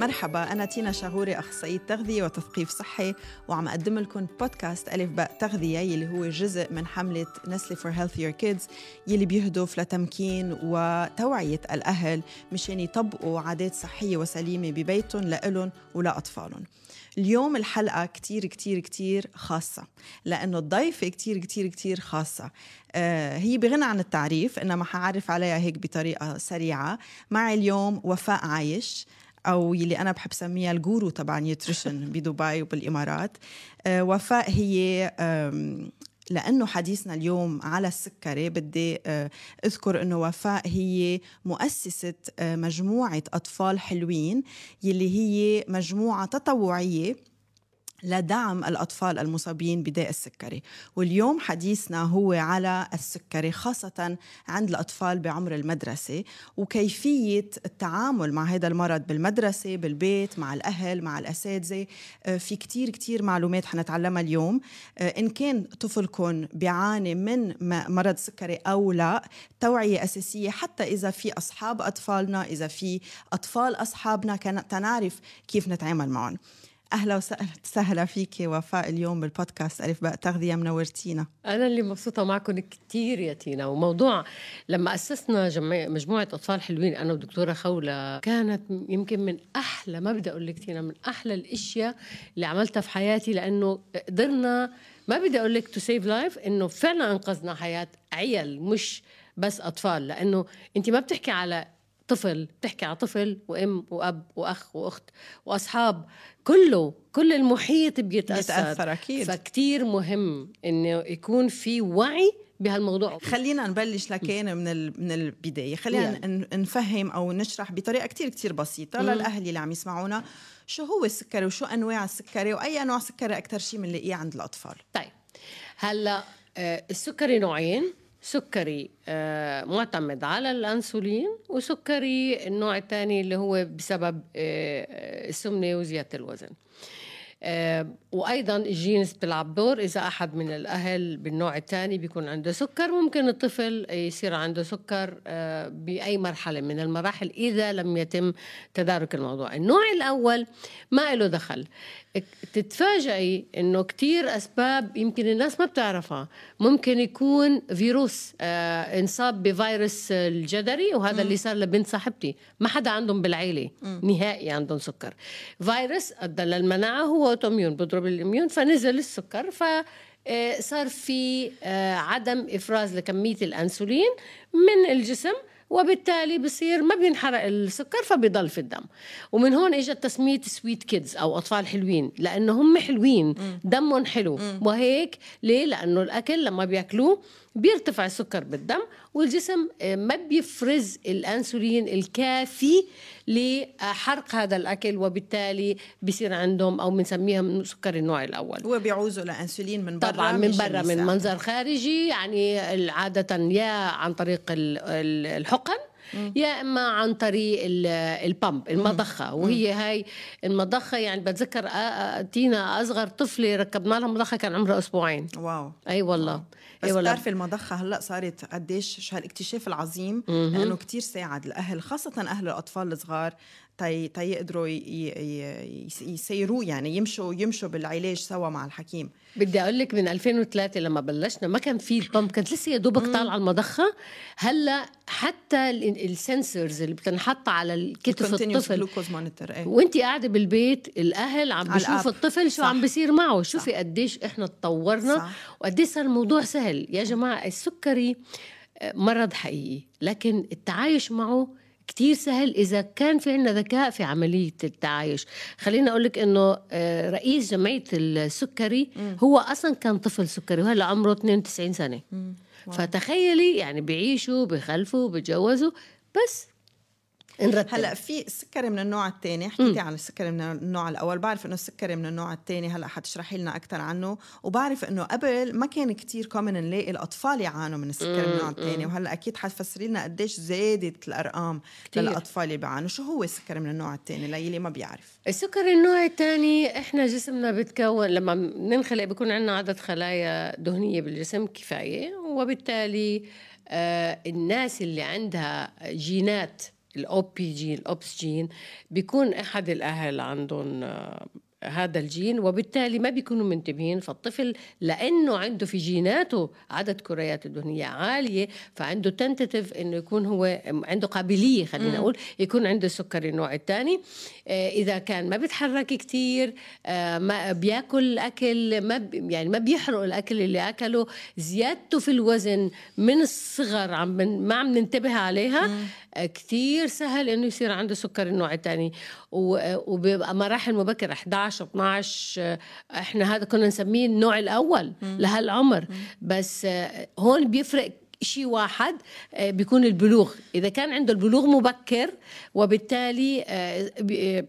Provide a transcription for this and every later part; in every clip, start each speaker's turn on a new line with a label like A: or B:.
A: مرحبا أنا تينا شاغوري أخصائية تغذية وتثقيف صحي وعم أقدم لكم بودكاست ألف باء تغذية يلي هو جزء من حملة نسلي for Healthier Kids يلي بيهدف لتمكين وتوعية الأهل مشان يطبقوا عادات صحية وسليمة ببيتهم لإلهم ولأطفالهم. اليوم الحلقة كتير كتير كتير خاصة لأنه الضيفة كتير كتير كتير خاصة. آه هي بغنى عن التعريف إنما حعرف عليها هيك بطريقة سريعة. معي اليوم وفاء عايش أو يلي أنا بحب سميها ال guru تبع nutrition بدبي وبالإمارات. آه وفاء هي لأنه حديثنا اليوم على السكري بدي آه، أذكر إنه وفاء هي مؤسسة آه، مجموعة أطفال حلوين يلي هي مجموعة تطوعية. لدعم الأطفال المصابين بداء السكري. واليوم حديثنا هو على السكري خاصة عند الأطفال بعمر المدرسة وكيفية التعامل مع هذا المرض بالمدرسة بالبيت مع الأهل مع الأساتذة. آه، في كتير كتير معلومات حنتعلمها اليوم. آه، إن كان طفلكم بيعاني من مرض سكري أو لا توعية أساسية حتى إذا في أصحاب أطفالنا إذا في أطفال أصحابنا تنعرف كيف نتعامل معهم أهلا وسهلا فيك وفاء اليوم بالبودكاست ألف باء تغذية منورتينا
B: أنا اللي مبسوطة معكم كثير يا تينا. وموضوع لما أسسنا مجموعة أطفال حلوين أنا ودكتورة خولة كانت يمكن من أحلى ما بدي أقول لك تينا من أحلى الأشياء اللي عملتها في حياتي لأنه قدرنا ما بدي أقول لك to save life إنه فعلا أنقذنا حياة عيال مش بس أطفال. لأنه أنت ما بتحكي على طفل بتحكي على طفل وأم وأب وأخ وأخت وأصحاب كله كل المحيط بيتأثر.
A: بيتأثر أكيد.
B: فكتير مهم إنه يكون في وعي بهالموضوع.
A: خلينا نبلش لكان من من البداية. خلينا yeah. نفهم أو نشرح بطريقة كتير كتير بسيطة. للأهل اللي عم يسمعونا. شو هو السكري وشو أنواع السكري وأي نوع سكري أكثر شيء بنلاقيه عند الأطفال؟
B: طيب. هلأ آه، السكري نوعين. سكري آه، معتمد على الأنسولين وسكري النوع الثاني اللي هو بسبب آه، السمنة وزيادة الوزن. آه، وأيضا الجينز بتلعب دور إذا أحد من الأهل بالنوع الثاني بيكون عنده سكر ممكن الطفل يصير عنده سكر بأي مرحلة من المراحل إذا لم يتم تدارك الموضوع. النوع الأول ما له دخل. تتفاجئي إنه كتير أسباب يمكن الناس ما بتعرفها. ممكن يكون فيروس آه انصاب بفيروس الجدري وهذا م. اللي صار لبنت صاحبتي. ما حدا عندهم بالعيلة م. نهائي عندهم سكر. فيروس أدى للمناعة هو autoimmune. بضرب ال immune فنزل السكر ف آه، صار في آه، عدم إفراز لكمية الأنسولين من الجسم وبالتالي بصير ما بينحرق السكر فبيضل في الدم. ومن هون اجت تسميه sweet kids أو أطفال حلوين لأنه هم حلوين دمهم حلو. وهيك ليه؟ لأنه الأكل لما بياكلوه بيرتفع السكر بالدم والجسم آه، ما بيفرز الأنسولين الكافي لحرق هذا الأكل وبالتالي بيصير عندهم أو بنسميها سكر النوع الأول.
A: هو بيعوزوا لأنسولين من برا
B: طبعا من برا من منظر خارجي يعني عادة يا عن طريق الحقن يا إما عن طريق البامب المضخة. وهي هاي المضخة يعني بتذكر تينا أصغر طفلة ركبنا لها مضخة كان عمرها أسبوعين.
A: واو.
B: أي والله.
A: بس أيوة بتعرفي المضخة هلأ صارت قديش هالاكتشاف العظيم لأنه كتير ساعد الاهل خاصة أهل الأطفال الصغار. تي تيقدروا يسيروه يعني يمشوا يمشوا بالعلاج سوا مع الحكيم.
B: بدي أقول لك من 2003 لما بلشنا ما كان في ال pump كانت لسه يا دوبك طالعة المضخة. هلأ حتى ال sensors اللي بتنحط على الكتف الطفل.
A: إيه.
B: وأنت قاعدة بالبيت الأهل عم بيشوف الطفل شو صح. عم بيصير معه. شوفي قديش إحنا تطورنا وقديش صار الموضوع سهل. يا جماعة السكري آه، مرض حقيقي لكن التعايش معه كتير سهل إذا كان في عنا ذكاء في عملية التعايش. خليني أقول لك أنه آه، رئيس جمعية السكري هو أصلا كان طفل سكري وهلا عمره 92 سنة. فتخيلي يعني بيعيشوا بيخلفوا بيتجوزوا بس
A: نرتب. هلأ في السكري من النوع الثاني حكيتي عن السكري من النوع الأول. بعرف إنه السكري من النوع الثاني هلأ حتشرحي لنا أكثر عنه. وبعرف إنه قبل ما كان كتير common نلاقي الأطفال يعانوا من السكري من النوع الثاني وهلأ أكيد حتفسري لنا قديش زادت الأرقام كتير. للأطفال اللي بيعانوا. شو هو السكري من النوع الثاني للي ما بيعرف.
B: السكري النوع الثاني إحنا جسمنا بتكون لما ننخلق بيكون عندنا عدد خلايا دهنية بالجسم كفاية. وبالتالي آه الناس اللي عندها جينات ال OB gene ال obese gene بيكون أحد الأهل عندهم آه، هذا الجين وبالتالي ما بيكونوا منتبهين فالطفل لأنه عنده في جيناته عدد كريات الدهنية عالية فعنده tendency إنه يكون هو عنده قابلية خلينا نقول يكون عنده السكري النوع الثاني. آه، إذا كان ما بيتحرك كثير آه، ما بياكل أكل ما يعني ما بيحرق الأكل اللي أكله زيادته في الوزن من الصغر عم ما عم ننتبه عليها كثير سهل إنه يصير عنده سكر النوع الثاني. وبيبقى مراحل مبكرة 11 12 إحنا هذا كنا نسميه النوع الأول لهالعمر. بس هون بيفرق شيء واحد بيكون البلوغ. إذا كان عنده البلوغ مبكر وبالتالي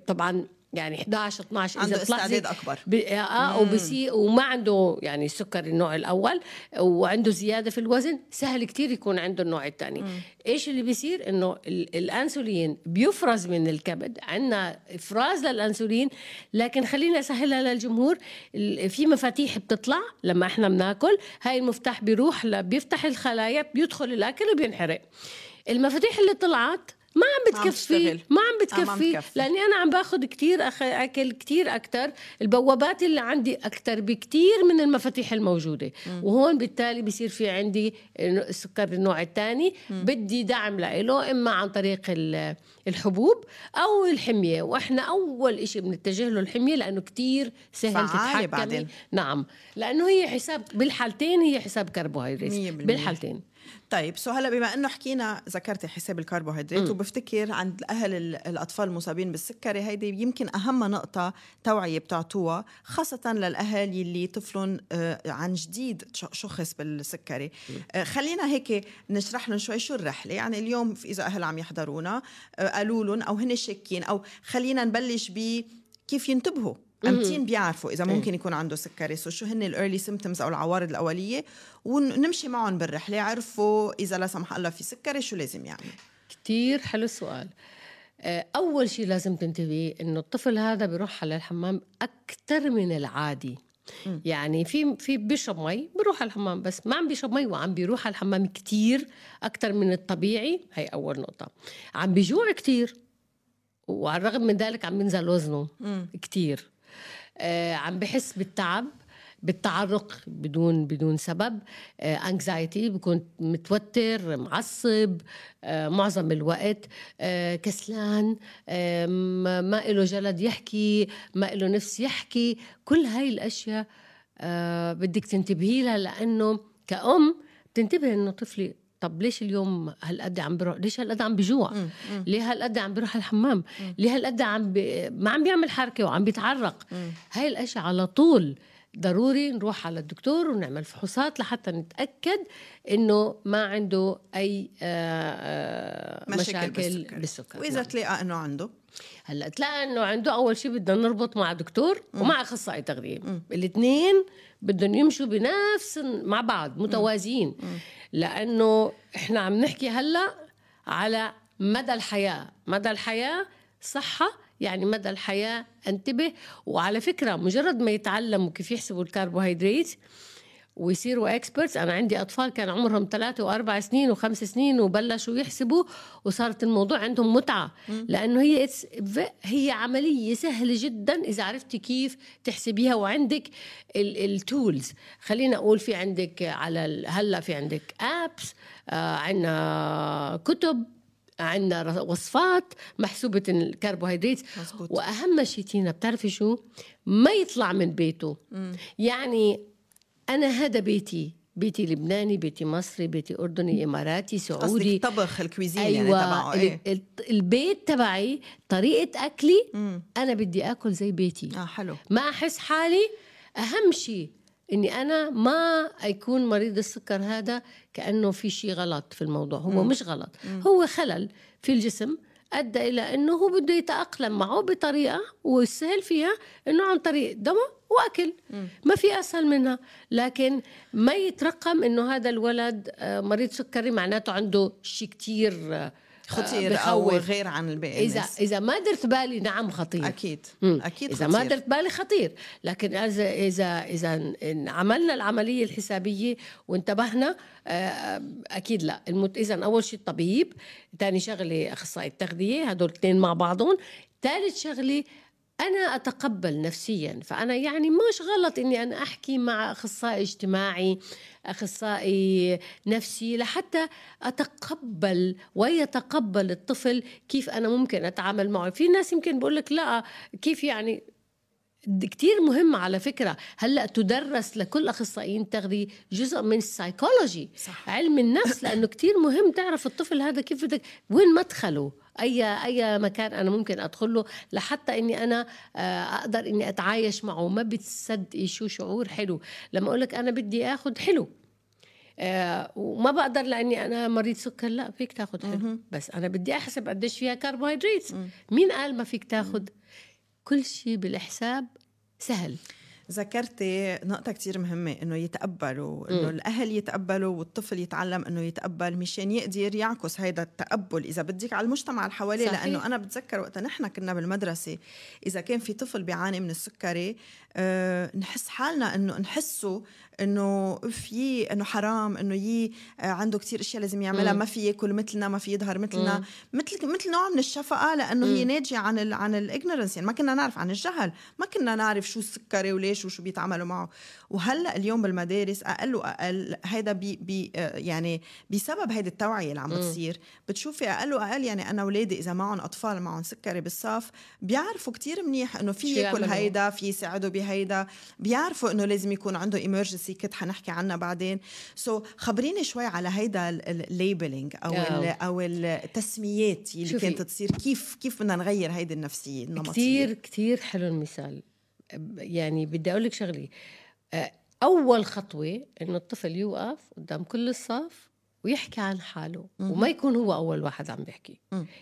B: طبعا يعني 11 12
A: عنده استعداد أكبر.
B: ب... آه وبسي وما عنده يعني سكر النوع الأول وعنده زيادة في الوزن سهل كتير يكون عنده النوع الثاني إيش اللي بيصير؟ إنه الأنسولين بيفرز من الكبد. عندنا إفراز للأنسولين لكن خلينا أسهلها للجمهور في مفاتيح بتطلع لما إحنا بناكل هاي المفتاح بيروح بيفتح الخلايا بيدخل الأكل وبينحرق. المفاتيح اللي طلعت ما عم بتكفي ما عم بتكفي. آه لأني أنا عم باخذ كثير أخ... أكل كثير أكثر البوابات اللي عندي أكثر بكثير من المفاتيح الموجودة. وهون بالتالي بصير في عندي السكر النوع الثاني بدي دعم له إما عن طريق الحبوب أو الحمية. وإحنا أول شيء بنتجه له الحمية لأنه كثير سهل تتحكمي. بعدين. نعم. لأنه هي حساب بالحالتين هي حساب كربوهيدرات. بالحالتين.
A: طيب so هلا بما إنه حكينا ذكرتي حساب الكربوهيدرات وبفتكر عند أهل الأطفال المصابين بالسكري هيدي يمكن أهم نقطة توعية بتعطوها خاصة للأهل يلي طفلهم آه، عن جديد شخص بالسكري. آه، خلينا هيك نشرح لهم شوي شو الرحلة. يعني اليوم إذا أهل عم يحضرونا آه، قالوا لهم أو هن شاكين أو خلينا نبلش ب كيف ينتبهوا. امتين بيعرفوا إذا إيه. ممكن يكون عنده سكري. so شو هن ال early symptoms أو العوارض الأولية؟ ونمشي معهم بالرحلة. يعرفوا إذا لا سمح الله في سكري شو لازم يعمل
B: كثير حلو السؤال. آه، أول شيء لازم تنتبهي إنه الطفل هذا بيروح على الحمام أكثر من العادي. م. يعني في في بيشرب مي بيروح على الحمام بس ما عم بيشرب مي وعم بيروح على الحمام كثير أكثر من الطبيعي. هي أول نقطة. عم بيجوع كثير وعلى الرغم من ذلك عم بينزل وزنه كثير عم بحس بالتعب بالتعرق بدون بدون سبب. انكزايتي آه بكون متوتر معصب آه معظم الوقت. آه كسلان آه ما له جلد يحكي ما له نفس يحكي. كل هاي الأشياء آه بدك تنتبهي لها لأنه كأم بتنتبه إنه طفلي طب ليش اليوم هالقد عم بروح؟ ليش هالقد عم بجوع؟ ليه هالقد عم بيروح الحمام؟ ليه هالقد عم بي... ما عم بيعمل حركة وعم بيتعرق؟ هاي الاشياء على طول ضروري نروح على الدكتور ونعمل فحوصات لحتى نتأكد إنه ما عنده أي آآ آه، آآ آه، مشاكل, مشاكل بالسكر, بالسكر.
A: وإذا نعم. تلاقى إنه عنده.
B: هلأ تلاقى إنه عنده أول شيء بدنا نربط مع دكتور ومع أخصائي تغذية. الاثنين بدهم يمشوا بنفس مع بعض متوازيين. لأنه إحنا عم نحكي هلأ على مدى الحياة. مدى الحياة صحة يعني مدى الحياة انتبه. وعلى فكرة مجرد ما يتعلموا كيف يحسبوا الكربوهيدرات ويصيروا experts أنا عندي أطفال كان عمرهم ثلاثة وأربع سنين وخمس سنين وبلشوا يحسبوا وصارت الموضوع عندهم متعة. لأنه هي هي عملية سهلة جدا إذا عرفتي كيف تحسبيها. وعندك ال tools خلينا أقول في عندك على هلا في عندك apps آه عندنا كتب عندنا وصفات محسوبة الكربوهيدرات وأهم شيء تينا بتعرفي شو؟ ما يطلع من بيته. مم. يعني أنا هذا بيتي بيتي لبناني بيتي مصري بيتي أردني إماراتي سعودي
A: طبخ الكويزين يعني أيوة يعني تبعه
B: إيه؟ البيت تبعي طريقة أكلي مم. أنا بدي آكل زي بيتي
A: آه حلو
B: ما أحس حالي أهم شيء إني أنا ما يكون مريض السكر هذا كأنه في شيء غلط في الموضوع هو مم. مش غلط مم. هو خلل في الجسم أدى إلى إنه هو بده يتأقلم معه بطريقة والسهل فيها إنه عن طريق دواء وأكل. ما في أسهل منها. لكن ما يترقم إنه هذا الولد آه، مريض سكري معناته عنده شيء كتير آه،
A: خطير أو غير عن الباقي
B: إذا. إذا ما درت بالي نعم خطير.
A: أكيد مم. أكيد
B: إذا
A: خطير.
B: ما درت بالي خطير. لكن إذا إذا إذا عملنا العملية الحسابية وانتبهنا آه، أكيد لا. المت... إذا أول شيء الطبيب ثاني شغلة أخصائي التغذية هدول الاثنين مع بعضهم. ثالث شغلة أنا أتقبل نفسيا فأنا يعني مش غلط إني أنا أحكي مع أخصائي اجتماعي أخصائي نفسي لحتى أتقبل ويتقبل الطفل كيف أنا ممكن أتعامل معه. في ناس يمكن بقول لك لا كيف يعني كتير مهم على فكرة. هلأ تدرس لكل أخصائيين التغذية جزء من السايكولوجي صح. علم النفس لأنه كتير مهم تعرف الطفل هذا كيف بدك وين مدخله. أي أي مكان أنا ممكن ادخل له لحتى إني أنا آه، أقدر إني أتعايش معه. ما بتصدقي شو شعور حلو. لما أقول لك أنا بدي اخذ حلو آه وما بقدر لأني أنا مريض سكر لا فيك تاخذ حلو. بس أنا بدي أحسب قديش فيها كربوهيدرات مين قال ما فيك تاخذ كل شيء بالحساب سهل.
A: ذكرتي نقطة كتير مهمة إنه يتقبلوا إنه الأهل يتقبلوا والطفل يتعلم إنه يتقبل مشان يقدر يعكس هيدا التقبل. إذا بدك على المجتمع اللي حواليه لأنه أنا بتذكر وقت نحن كنا بالمدرسة إذا كان في طفل بيعاني من السكري نحس حالنا إنه نحسه إنه في إنه حرام إنه يي آه، عنده كتير أشياء لازم يعملها ما في ياكل مثلنا ما في يظهر مثلنا مثل مثل نوع من الشفقة لأنه هي ناتجة عن ال عن ال ignorance يعني ما كنا نعرف عن الجهل ما كنا نعرف شو السكري وليش وشو بيتعاملوا معه. وهلأ اليوم بالمدارس أقل وأقل هيدا بي بي آه، يعني بسبب هيدي التوعية اللي عم بتصير بتشوفي أقل وأقل يعني أنا اولادي إذا معهم أطفال معهم سكري بالصف بيعرفوا كتير منيح إنه في ياكل هيدا في يساعدوا بهيدا بيعرفوا إنه لازم يكون عنده emergency kit حنحكي عنها بعدين. so so, خبريني شوي على هيدا ال labeling أو ال أو التسميات اللي كانت تصير. كيف كيف بدنا نغير هيدي النفسية
B: النمطية؟ كثير كثير حلو المثال. يعني بدي أقول لك شغله أول خطوة إنه الطفل يوقف قدام كل الصف ويحكي عن حاله. وما يكون هو أول واحد عم بيحكي.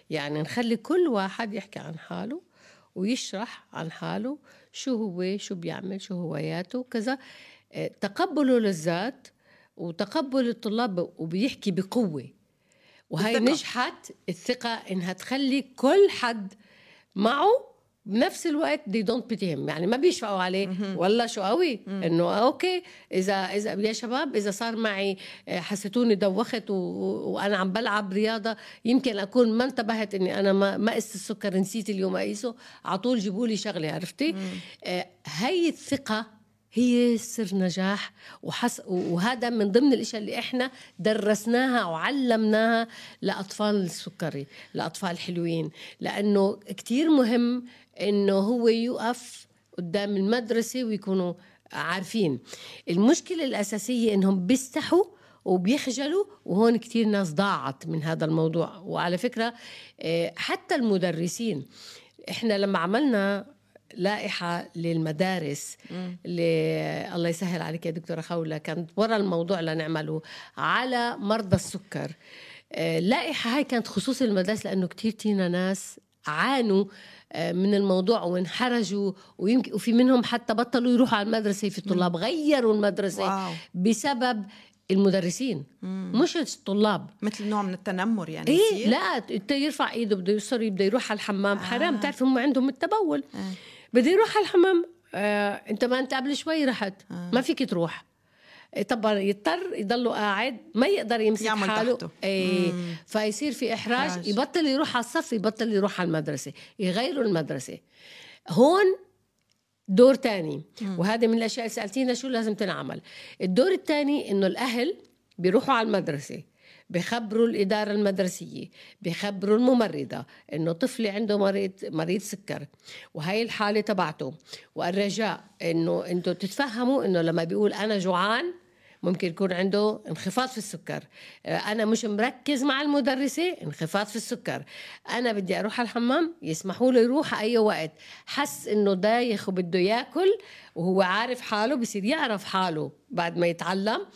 B: يعني نخلي كل واحد يحكي عن حاله ويشرح عن حاله شو هو شو بيعمل شو هواياته كذا آه، تقبله للذات وتقبل الطلاب وبيحكي بقوة وهي الثقة. نجحت الثقة إنها تخلي كل حد معه بنفس الوقت they don't pity them يعني ما بيشفقوا عليه. والله شو قوي. إنه okay إذا إذا يا شباب إذا صار معي آه، حسيتوني دوخت و... وأنا عم بلعب رياضة يمكن أكون ما انتبهت إني أنا ما ما قست السكر نسيت اليوم أقيسه. على طول جيبوا لي شغلة عرفتي؟ آه هي الثقة هي سر نجاح. وحس وهذا من ضمن الإشياء اللي إحنا درسناها وعلمناها لأطفال السكري لأطفال حلوين. لأنه كتير مهم إنه هو يوقف قدام المدرسة ويكونوا عارفين. المشكلة الأساسية إنهم بيستحوا وبيخجلوا وهون كتير ناس ضاعت من هذا الموضوع. وعلى فكرة آه، حتى المدرسين إحنا لما عملنا لائحة للمدارس اللي الله يسهل عليك يا دكتورة خولة كانت ورا الموضوع لنعمله على مرضى السكر. اللائحة آه، هاي كانت خصوص المدارس لأنه كتير تينا ناس عانوا آه، من الموضوع وانحرجوا ويمكن وفي منهم حتى بطلوا يروحوا على المدرسة في طلاب غيروا المدرسة واو. بسبب المدرسين مم. مش الطلاب
A: مثل نوع من التنمر يعني
B: إيه يصير؟ لا يرفع إيده بده يصر بده يروح على الحمام آه. حرام تعرف هم عندهم التبول آه. بده يروح على الحمام آه إنت ما أنت قبل شوي رحت آه. ما فيك تروح طبعا يضطر يضله قاعد ما يقدر يمسك يعمل حاله. تحته. إيه فيصير في إحراج حراج. يبطل يروح على الصف يبطل يروح على المدرسة يغيروا المدرسة. هون دور تاني. وهذا من الأشياء اللي سألتينا شو لازم تنعمل. الدور الثاني إنه الأهل بيروحوا على المدرسة. بخبروا الإدارة المدرسية بخبروا الممرضة إنه طفلي عنده مريض مريض سكر وهي الحالة تبعته. والرجاء إنه أنتوا تتفهموا إنه لما بيقول أنا جوعان ممكن يكون عنده انخفاض في السكر. أنا مش مركز مع المدرسة انخفاض في السكر. أنا بدي أروح على الحمام يسمحوا له يروح أي وقت. حس إنه دايخ وبده ياكل وهو عارف حاله بصير يعرف حاله بعد ما يتعلم. آه،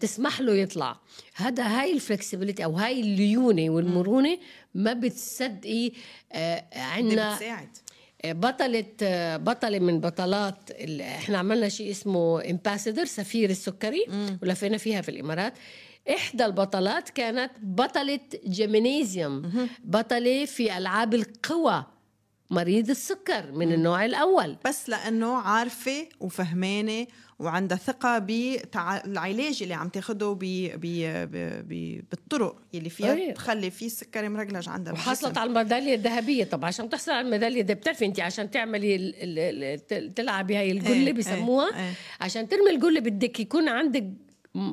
B: تسمح له يطلع. هذا هاي ال flexibility أو هاي الليونة والمرونة ما بتصدقي آه، عندنا
A: بتساعد.
B: آه، بطلة بطلة من بطلات إحنا عملنا شيء اسمه ambassador سفير السكري ولفينا فيها في الإمارات. إحدى البطلات كانت بطلة جيمينيزيوم بطلة في ألعاب القوى مريض السكر من النوع الأول.
A: بس لأنه عارفة وفهمانة وعندها ثقه بالعلاج اللي عم تاخده ب ب ب بالطرق اللي فيها
B: أيه.
A: تخلي في السكري مرجلج عندها
B: وحصلت. على الميدالية الذهبية طب عشان تحصل على الميدالية الذهبية بتعرفي انت عشان تعملي تلعبي هاي القله
A: إيه،
B: بسموها
A: إيه، إيه.
B: عشان ترمي القله بدك يكون عندك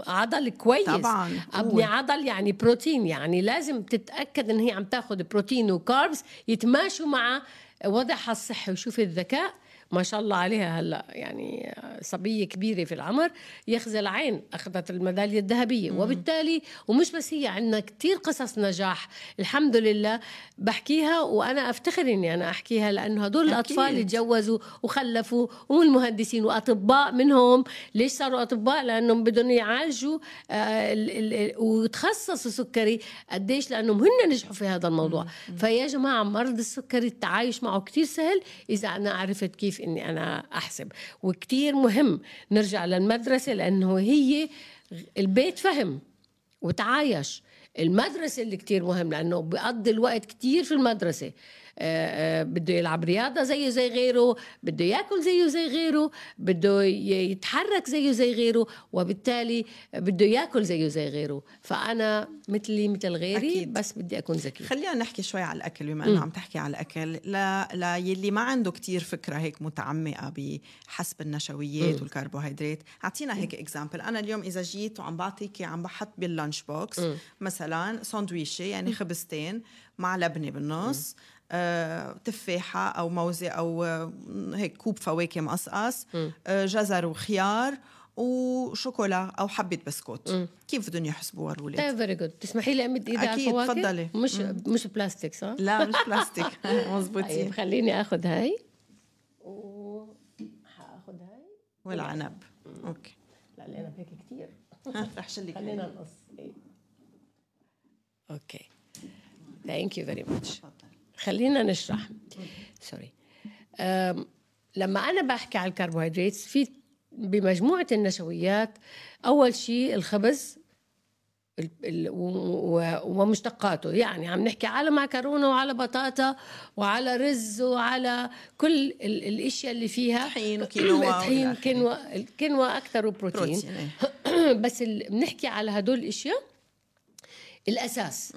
B: عضل كويس
A: طبعاً،
B: ابني. عضل يعني بروتين يعني لازم تتأكد إن هي عم تاخذ بروتين وكاربس يتماشوا مع وضعها الصحي وشوفي الذكاء ما شاء الله عليها هلا يعني صبية كبيرة في العمر يخزى العين أخذت الميدالية الذهبية. وبالتالي ومش بس هي عندنا كتير قصص نجاح الحمد لله بحكيها وأنا أفتخر إني أنا أحكيها لأنه هدول
A: أكيد.
B: الأطفال اللي تجوزوا وخلفوا والمهندسين وأطباء منهم. ليش صاروا أطباء؟ لأنهم بدهم يعالجوا آه ال- ال- وتخصصوا سكري. قديش؟ لأنهم هن نجحوا في هذا الموضوع. فيا جماعة مرض السكري التعايش معه كتير سهل. إذا أنا عرفت كيف إني أنا أحسب. وكتير مهم نرجع للمدرسة لأنه هي البيت فهم وتعايش. المدرسة اللي كتير مهم لأنه بيقضي الوقت كتير في المدرسة. بده يلعب رياضة زيه زي غيره بده ياكل زيه زي غيره بده يتحرك زيه زي غيره وبالتالي بده ياكل زيه زي غيره. فأنا مثلي مثل غيري
A: أكيد.
B: بس بدي أكون ذكي
A: خلينا نحكي شوي على الأكل بما إنه عم تحكي على الأكل. لا لا يلي ما عنده كتير فكرة هيك متعمقة بحساب النشويات والكربوهيدرات. أعطينا هيك example أنا اليوم إذا جيت وعم بعطيكي عم بحط بال lunch box مثلا ساندويشة يعني خبزتين مع لبنة بالنص آه، تفاحة أو موزة أو آه، هيك كوب فواكه مقصقص آه، جزر وخيار وشوكولا أو حبة بسكوت. كيف بدهم يحسبوها الأولاد؟
B: طيب very good تسمحي لي أمد إيدي على الفواكه؟
A: تفضلي.
B: مش مش بلاستيك صح؟
A: لا مش بلاستيك.
B: طيب
A: مزبوطين
B: خليني آخذ هاي. و حاخذ هاي.
A: والعنب. okay.
B: لا لأن هيك كثير
A: رح شلك.
B: خلينا نقص. إيه. okay. thank you very much خلينا نشرح. sorry لما أنا بحكي على الكربوهيدرات في بمجموعة النشويات أول شيء الخبز ومشتقاته. يعني عم نحكي على معكرونه وعلى بطاطا وعلى رز وعلى كل ال- الأشياء اللي فيها.
A: طحين وكينوا
B: طحين. كينوا. الكينوا أكثر بروتين
A: إيه.
B: بس بنحكي على هدول الأشياء. الأساس.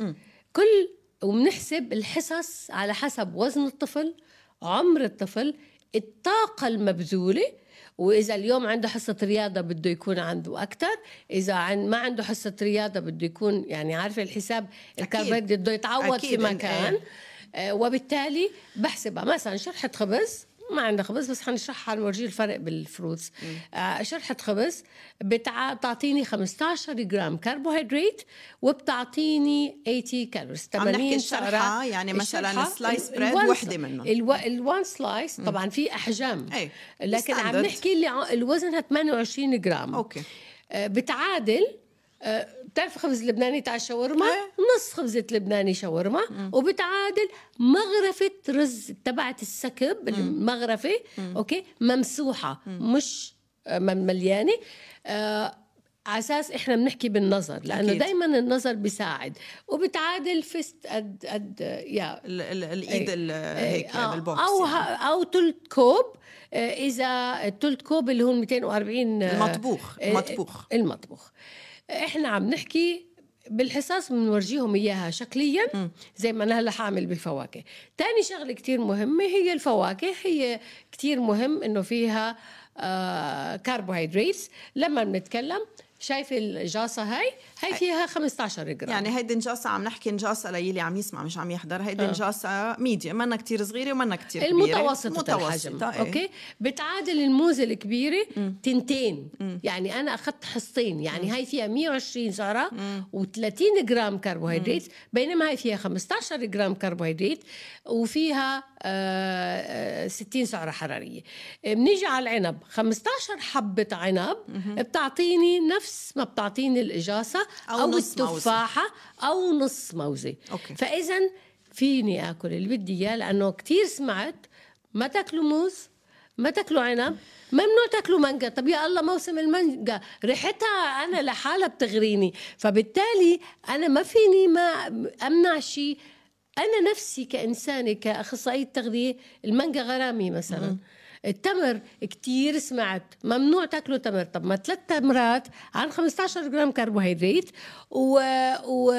B: كل وبنحسب الحصص على حسب وزن الطفل عمر الطفل الطاقة المبذولة وإذا اليوم عنده حصة رياضة بده يكون عنده أكثر إذا عن ما عنده حصة رياضة بده يكون يعني عارفة الحساب الكربوهيدرات بده يتعوض في مكان آه، وبالتالي بحسبها. مثلا شرحة خبز ما عندنا خبز بس حنشرحها نورجيه الفرق بالفروتس آه شرحة خبز بتع... بتعطيني 15 جرام كربوهيدرات وبتعطيني 80 calories
A: عم نحكي
B: 80
A: الشرحة،
B: سعرة.
A: يعني مثلاً
B: ال-
A: bread
B: sla-
A: منهم.
B: الو... ال one slice طبعا في أحجام
A: إيه،
B: لكن عم. نحكي اللي الوزنها 28 جرام
A: okay.
B: آه، بتعادل آه، بتعرف خبز لبناني تاع الشاورما
A: إيه.
B: نص خبزة لبناني شاورما وبتعادل مغرفة رز تبعت السكب المغرفة okay ممسوحة مش آه، مليانة آه، على أساس إحنا بنحكي بالنظر
A: لأنه.
B: دائما النظر بيساعد وبتعادل fist قد قد يا
A: ال- الإيد ال- هيك
B: آه،
A: بال
B: box
A: أو
B: يعني. أو ثلث كوب آه، إذا الثلث كوب اللي هو 240 آه،
A: المطبوخ، المطبوخ.
B: المطبوخ إحنا عم نحكي بالحصص بنورجيهم إياها شكليا زي ما أنا هلأ حأعمل بالفواكه. تاني شغلة كتير مهمة هي الفواكه. هي كتير مهم إنه فيها آه كربوهيدرات لما بنتكلم شايفه الجاصه هاي؟ هاي فيها 15 جرام.
A: يعني هيدي انجاصة عم نحكي انجاصة ليلي عم يسمع مش عم يحضر. هيدي انجاصة medium منا كتير صغيرة ومنا كتير كبيرة.
B: المتوسطة الحجم.
A: إيه.
B: okay؟ بتعادل الموزة الكبيرة تنتين. يعني أنا أخذت حصتين. يعني هاي فيها 120 سعرة و30 جرام كربوهيدرات بينما هاي فيها 15 جرام كربوهيدرات وفيها آه، آه، 60 سعرة حرارية. بنيجي على العنب. 15 حبة عنب بتعطيني نفس ما بتعطيني الإجاسة
A: أو
B: أو. التفاحة أو نص موزة.
A: okay.
B: فاذا فيني آكل اللي بدي إياه لأنه كثير سمعت ما تاكلوا موز ما تاكلوا عنب ممنوع تاكلوا مانجا. طب يا الله موسم المانجا ريحتها أنا لحالها بتغريني. فبالتالي أنا ما فيني ما أمنع شيء أنا نفسي كإنسانة كأخصائية تغذية المانجا غرامي مثلا. التمر كتير سمعت. ممنوع تاكلوا تمر. طب ما ثلاث تمرات عن 15 جرام كربوهيدرات و, و...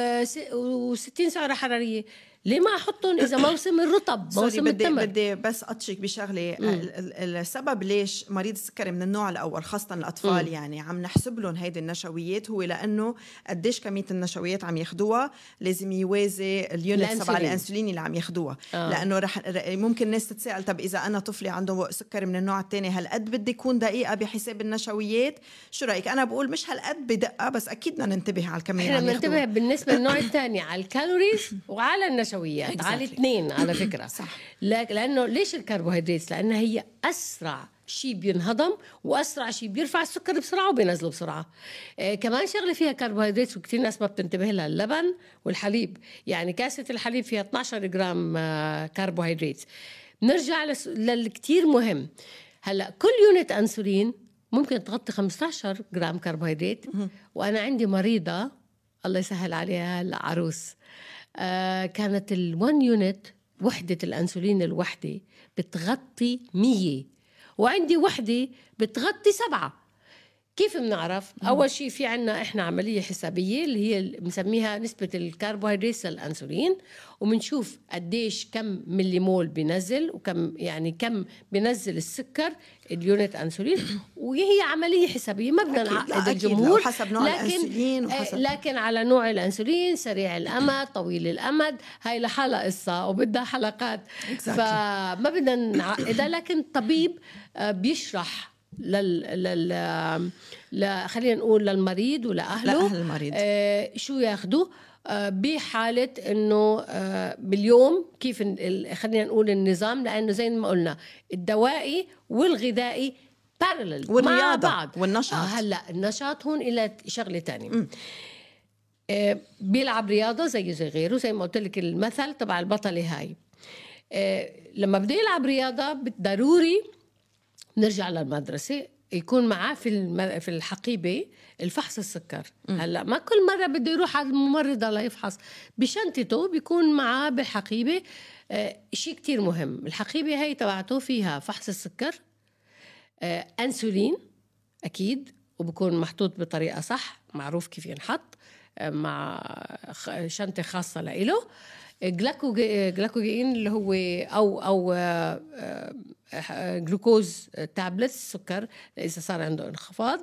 B: و60 سعرة حرارية. ليه ما أحطهم إذا موسم الرطب؟ موسم
A: بدي
B: التمر.
A: بدي بس اطشك بشغلة. السبب ليش مريض السكري من النوع الأول خاصة الأطفال مم. يعني عم نحسب لهم هيدي النشويات هو لأنه قديش كمية النشويات عم ياخذوها لازم يوازي ال unit تبع الإنسولين اللي عم ياخذوها آه. لأنه رح ممكن الناس تتساءل طب إذا أنا طفلي عنده سكري من النوع الثاني هل قد بدي اكون دقيقة بحساب النشويات؟ شو رأيك؟ أنا بقول مش هالقد بدقة بس أكيد بدنا ننتبه على الكمية
B: إحنا بننتبه بالنسبة للنوع الثاني على ال calories وعلى النشويات. النشويات exactly. على الاثنين على فكرة. صح. لأنه ليش الكربوهيدرات؟ لانها هي أسرع شيء بينهضم وأسرع شيء بيرفع السكر بسرعة وبينزله بسرعة. آه كمان شغلة فيها كربوهيدرات وكثير ناس ما بتنتبه لها اللبن والحليب. يعني كاسة الحليب فيها 12 جرام آه كربوهيدرات. نرجع للكثير مهم. هلأ كل unit أنسولين ممكن تغطي 15 جرام كربوهيدرات. وأنا عندي مريضة الله يسهل عليها العروس. آه كانت ال1 unit وحدة الأنسولين الوحدة بتغطي 100 وعندي وحدة بتغطي سبعة. كيف بنعرف؟ أول شيء في عنا إحنا عملية حسابية اللي هي بنسميها نسبة الكربوهيدرات للأنسولين وبنشوف قديش كم ملي مول بينزل وكم يعني كم بينزل السكر اليونت أنسولين. وهي عملية حسابية ما بدنا نعقد الجمهور.
A: حسب نوع لكن الأنسولين
B: آه، وحسب لكن على نوع الأنسولين سريع الأمد طويل الأمد هاي لحالها قصة وبدها حلقات. Exactly. فما بدنا نعقدها لكن الطبيب آه، بيشرح لل لل ل... خلينا نقول للمريض ولاهله
A: لاهل المريض.
B: آه شو ياخذوا آه بحالة إنه آه باليوم كيف خلينا نقول النظام لأنه زي ما قلنا الدوائي والغذائي بارلل
A: والرياضة
B: مع بعض.
A: والنشاط. آه
B: هلا النشاط هون إلى شغلة تانية. آه بيلعب رياضة زي زي غيره زي ما قلت لك المثل تبع البطلة هاي. آه لما بده يلعب رياضة ضروري نرجع للمدرسة يكون معاه في في الحقيبة الفحص السكر. م. هلأ ما كل مرة بده يروح على الممرضه ليفحص بشنطته بيكون معاه بالحقيبة آه شيء كتير مهم. الحقيبة هي تبعته فيها فحص السكر آه انسولين أكيد وبكون محطوط بطريقة صح معروف كيف ينحط آه مع شنطة خاصة لإله. جلاكوجين اللي هو أو أو glucose tablets سكر إذا صار عنده انخفاض.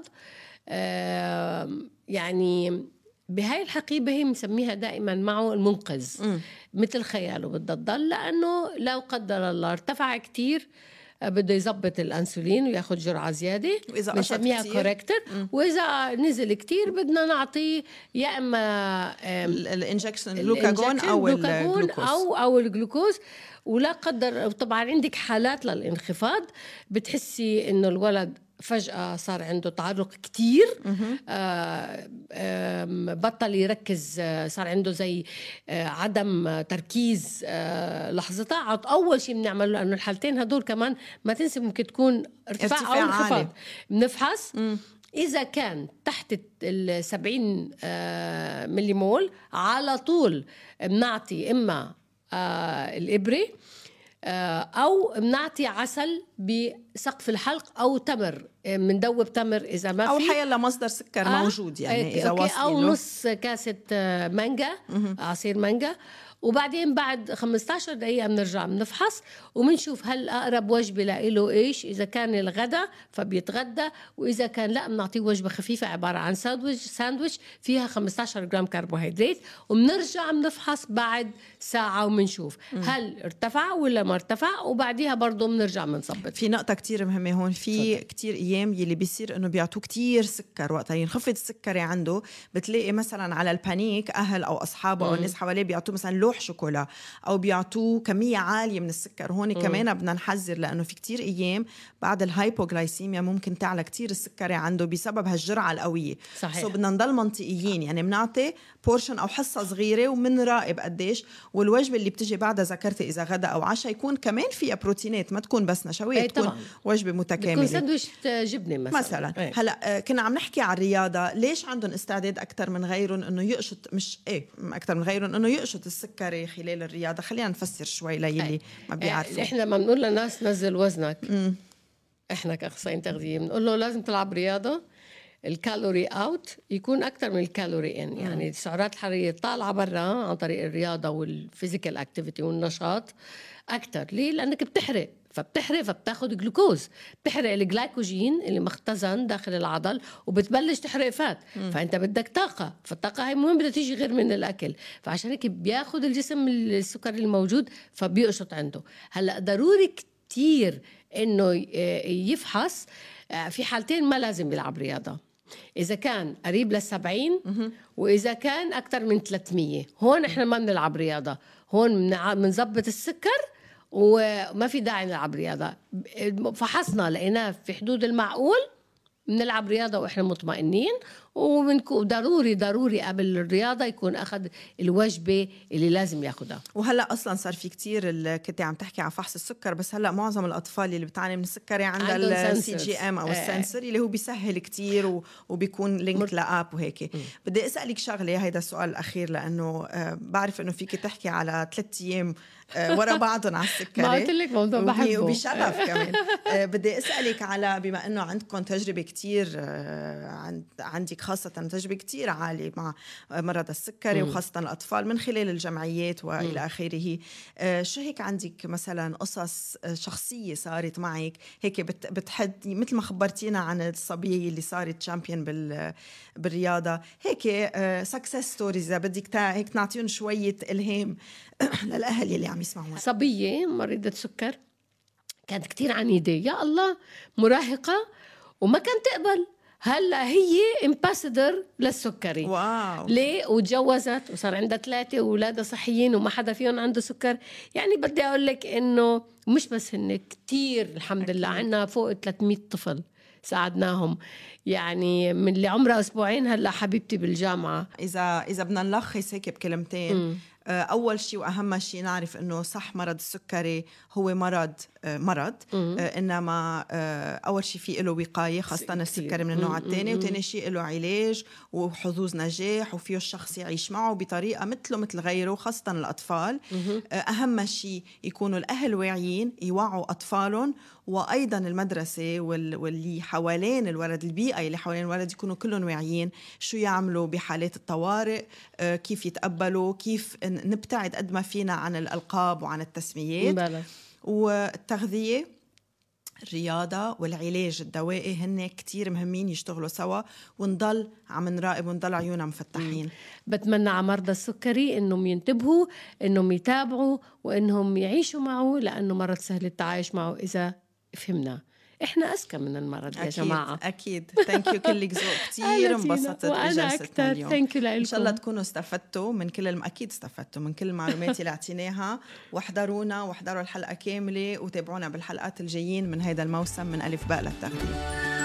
B: يعني بهاي الحقيبة هي مسميها دائما معه المنقذ. م. مثل خياله بدها تضل لأنه لا قدر الله ارتفع كتير بده يظبط الانسولين وياخذ جرعة
A: زيادة.
B: بنسميها corrector وإذا نزل كتير بدنا نعطيه يا إما
A: ال injection ال glucagon أو الجلوكوز.
B: أو أو الجلوكوز. ولا قدر طبعا عندك حالات للانخفاض. بتحسي إنه الولد فجأة صار عنده تعرق كتير. آه بطل يركز آه، صار عنده زي آه عدم تركيز. لحظتها أول شيء بنعمله لأنه الحالتين هدول كمان ما تنسي ممكن تكون ارتفاع, ارتفاع أو انخفاض. بنفحص. إذا كان تحت ال 70 آه ملي مول على طول بنعطي إما الإبرة أو بنعطي عسل بسقف الحلق أو تمر. بندوب آه، تمر إذا ما
A: في. أو حيلا مصدر سكر آه موجود يعني إذا
B: أوكي أو نص كاسة آه، مانجا عصير مانجا. وبعدين بعد 15 دقيقة بنرجع بنفحص وبنشوف هل أقرب وجبة له إيش. إذا كان الغداء فبيتغدى وإذا كان لا بنعطيه وجبة خفيفة عبارة عن ساندويش ساندويش فيها 15 جرام كربوهيدرات. وبنرجع بنفحص بعد ساعة وبنشوف هل ارتفع ولا ما ارتفع. وبعديها برضه بنرجع بنظبط
A: في نقطة كتير مهمة هون. في كتير أيام يلي بيصير إنه بيعطوه كتير سكر وقتها. ينخفض السكري عنده بتلاقي مثلا على ال panic أهل أو أصحابه أو الناس حواليه بيعطوه مثلا لو لوح شوكولا أو بيعطوه كمية عالية من السكر. هون كمان بدنا نحذر لأنه في كتير أيام بعد ال hypoglycemia ممكن تعلى كتير السكري عنده بسبب هالجرعة القوية.
B: صحيح.
A: so بدنا نضل منطقيين. يعني بنعطي portion أو حصة صغيرة وبنراقب قديش والوجبة اللي بتجي بعدها ذكرتي إذا غدا أو عشاء يكون كمان فيها بروتينات ما تكون بس نشويات
B: أي
A: تكون
B: طبعاً. وجبة
A: متكاملة.
B: سندويش جبنة مثلا.
A: مثلا.
B: إيه.
A: هلأ آه، كنا عم نحكي عن الرياضة ليش عندهم استعداد أكثر من غيرهم إنه يقشط مش إيه أكثر من غيرهم إنه يقشط السكري خلال الرياضة. خلينا نفسر شوي للي. ما بيعرفوا.
B: إحنا لما بنقول للناس نزل وزنك إحنا كأخصائيين تغذية بنقول له لازم تلعب رياضة. ال calorie out يكون أكثر من ال calorie in يعني السعرات الحراريه طالعة برا عن طريق الرياضة وال physical activity والنشاط أكثر. ليه؟ لأنك بتحرق. فبتحرق فبتاخذ جلوكوز. بتحرق الجلايكوجين اللي مختزن داخل العضل وبتبلش تحرق فات. فأنت بدك طاقة. فالطاقة هي مهم بدها تيجي غير من الأكل. فعشان هيك بياخذ الجسم السكر الموجود فبيقشط عنده. هلأ ضروري كتير إنه يفحص. آه، في حالتين ما لازم يلعب رياضة. إذا كان قريب لل 70 وإذا كان أكثر من 300 هون إحنا ما بنلعب رياضة. هون بنظبط السكر وما في داعي نلعب رياضة. فحصنا لقيناه في حدود المعقول بنلعب رياضة وإحنا مطمئنين. وبنكون ضروري ضروري قبل الرياضة يكون أخذ الوجبة اللي لازم ياخذها
A: وهلأ أصلا صار في كتير ال- كنت عم تحكي عن فحص السكر بس هلأ معظم الأطفال اللي بتعاني من السكري عندها
B: عندهم
A: الـ CGM
B: أو. إيه.
A: ال sensor اللي هو بيسهل كتير و- وبيكون link ل app وهيك بدي أسألك شغلة هيدا السؤال الأخير لأنه آه، بعرف إنه فيك تحكي على ثلاث أيام آه، ورا بعضهم على السكري
B: ما قلت لك موضوع بحبه.
A: وبشغف كمان آه، بدي أسألك على بما إنه عندكم تجربة كتير عند عندك خاصة تجربة كتير عالية مع مرض السكري وخاصة الأطفال من خلال الجمعيات وإلى آخره. آه، شو هيك عندك مثلا قصص آه، شخصية صارت معك؟ هيك بت- بتحدي مثل ما خبرتينا عن الصبية اللي صارت تشامبيون بال بالرياضة. هيك success stories إذا بدك هيك نعطيهم شوية إلهام للأهل اللي عم يسمعونا.
B: صبية مريضة سكر كانت كتير عنيدة. يا الله مراهقة وما كانت تقبل. هلا هي ambassador للسكري.
A: wow.
B: ليه؟ وتجوزت وصار عندها ثلاثة وأولادها صحيين وما حدا فيهم عنده سكر. يعني بدي أقول لك إنه مش بس هن كتير الحمد لله. عندنا فوق 300 طفل ساعدناهم. يعني من اللي عمرها أسبوعين هلا حبيبتي بالجامعة.
A: اذا إذا بدنا نلخص هيك بكلمتين آه، أول شيء وأهم شيء نعرف إنه صح مرض السكري هو مرض آه، مرض. آه، إنما آه، أول شيء في له وقاية
B: خاصة.
A: السكري من النوع الثاني وثاني شيء له علاج وحظوظ نجاح وفيه الشخص يعيش معه بطريقة مثله مثل غيره خاصة الأطفال. آه، أهم شيء يكونوا الأهل واعيين يوعوا أطفالهم. وأيضا المدرسة وال- واللي حوالين الولد البيئة اللي حوالين الولد يكونوا كلهم واعيين شو يعملوا بحالات الطوارئ آه، كيف يتقبلوا كيف نبتعد قد ما فينا عن الألقاب وعن التسميات.
B: بلا
A: والتغذية الرياضة والعلاج الدوائي هن كتير مهمين يشتغلوا سوا ونضل عم نراقب ونضل عيوننا مفتحين.
B: بتمنى على مرضى السكري إنهم ينتبهوا إنهم يتابعوا وإنهم يعيشوا معه لأنه مرض سهل التعايش معه إذا فهمنا. إحنا اذكى من المرض يا
A: أكيد
B: جماعة.
A: أكيد. thank you كلك ذوق
B: فينا.
A: انبسطت
B: وأنا
A: أكثر
B: ثانك يو
A: إن شاء الله تكونوا استفدتوا من كل الم... أكيد استفدتوا من كل المعلومات اللي أعطيناها. واحضرونا واحضروا الحلقة كاملة وتابعونا بالحلقات الجايين من هذا الموسم من ألف باء للتغذيه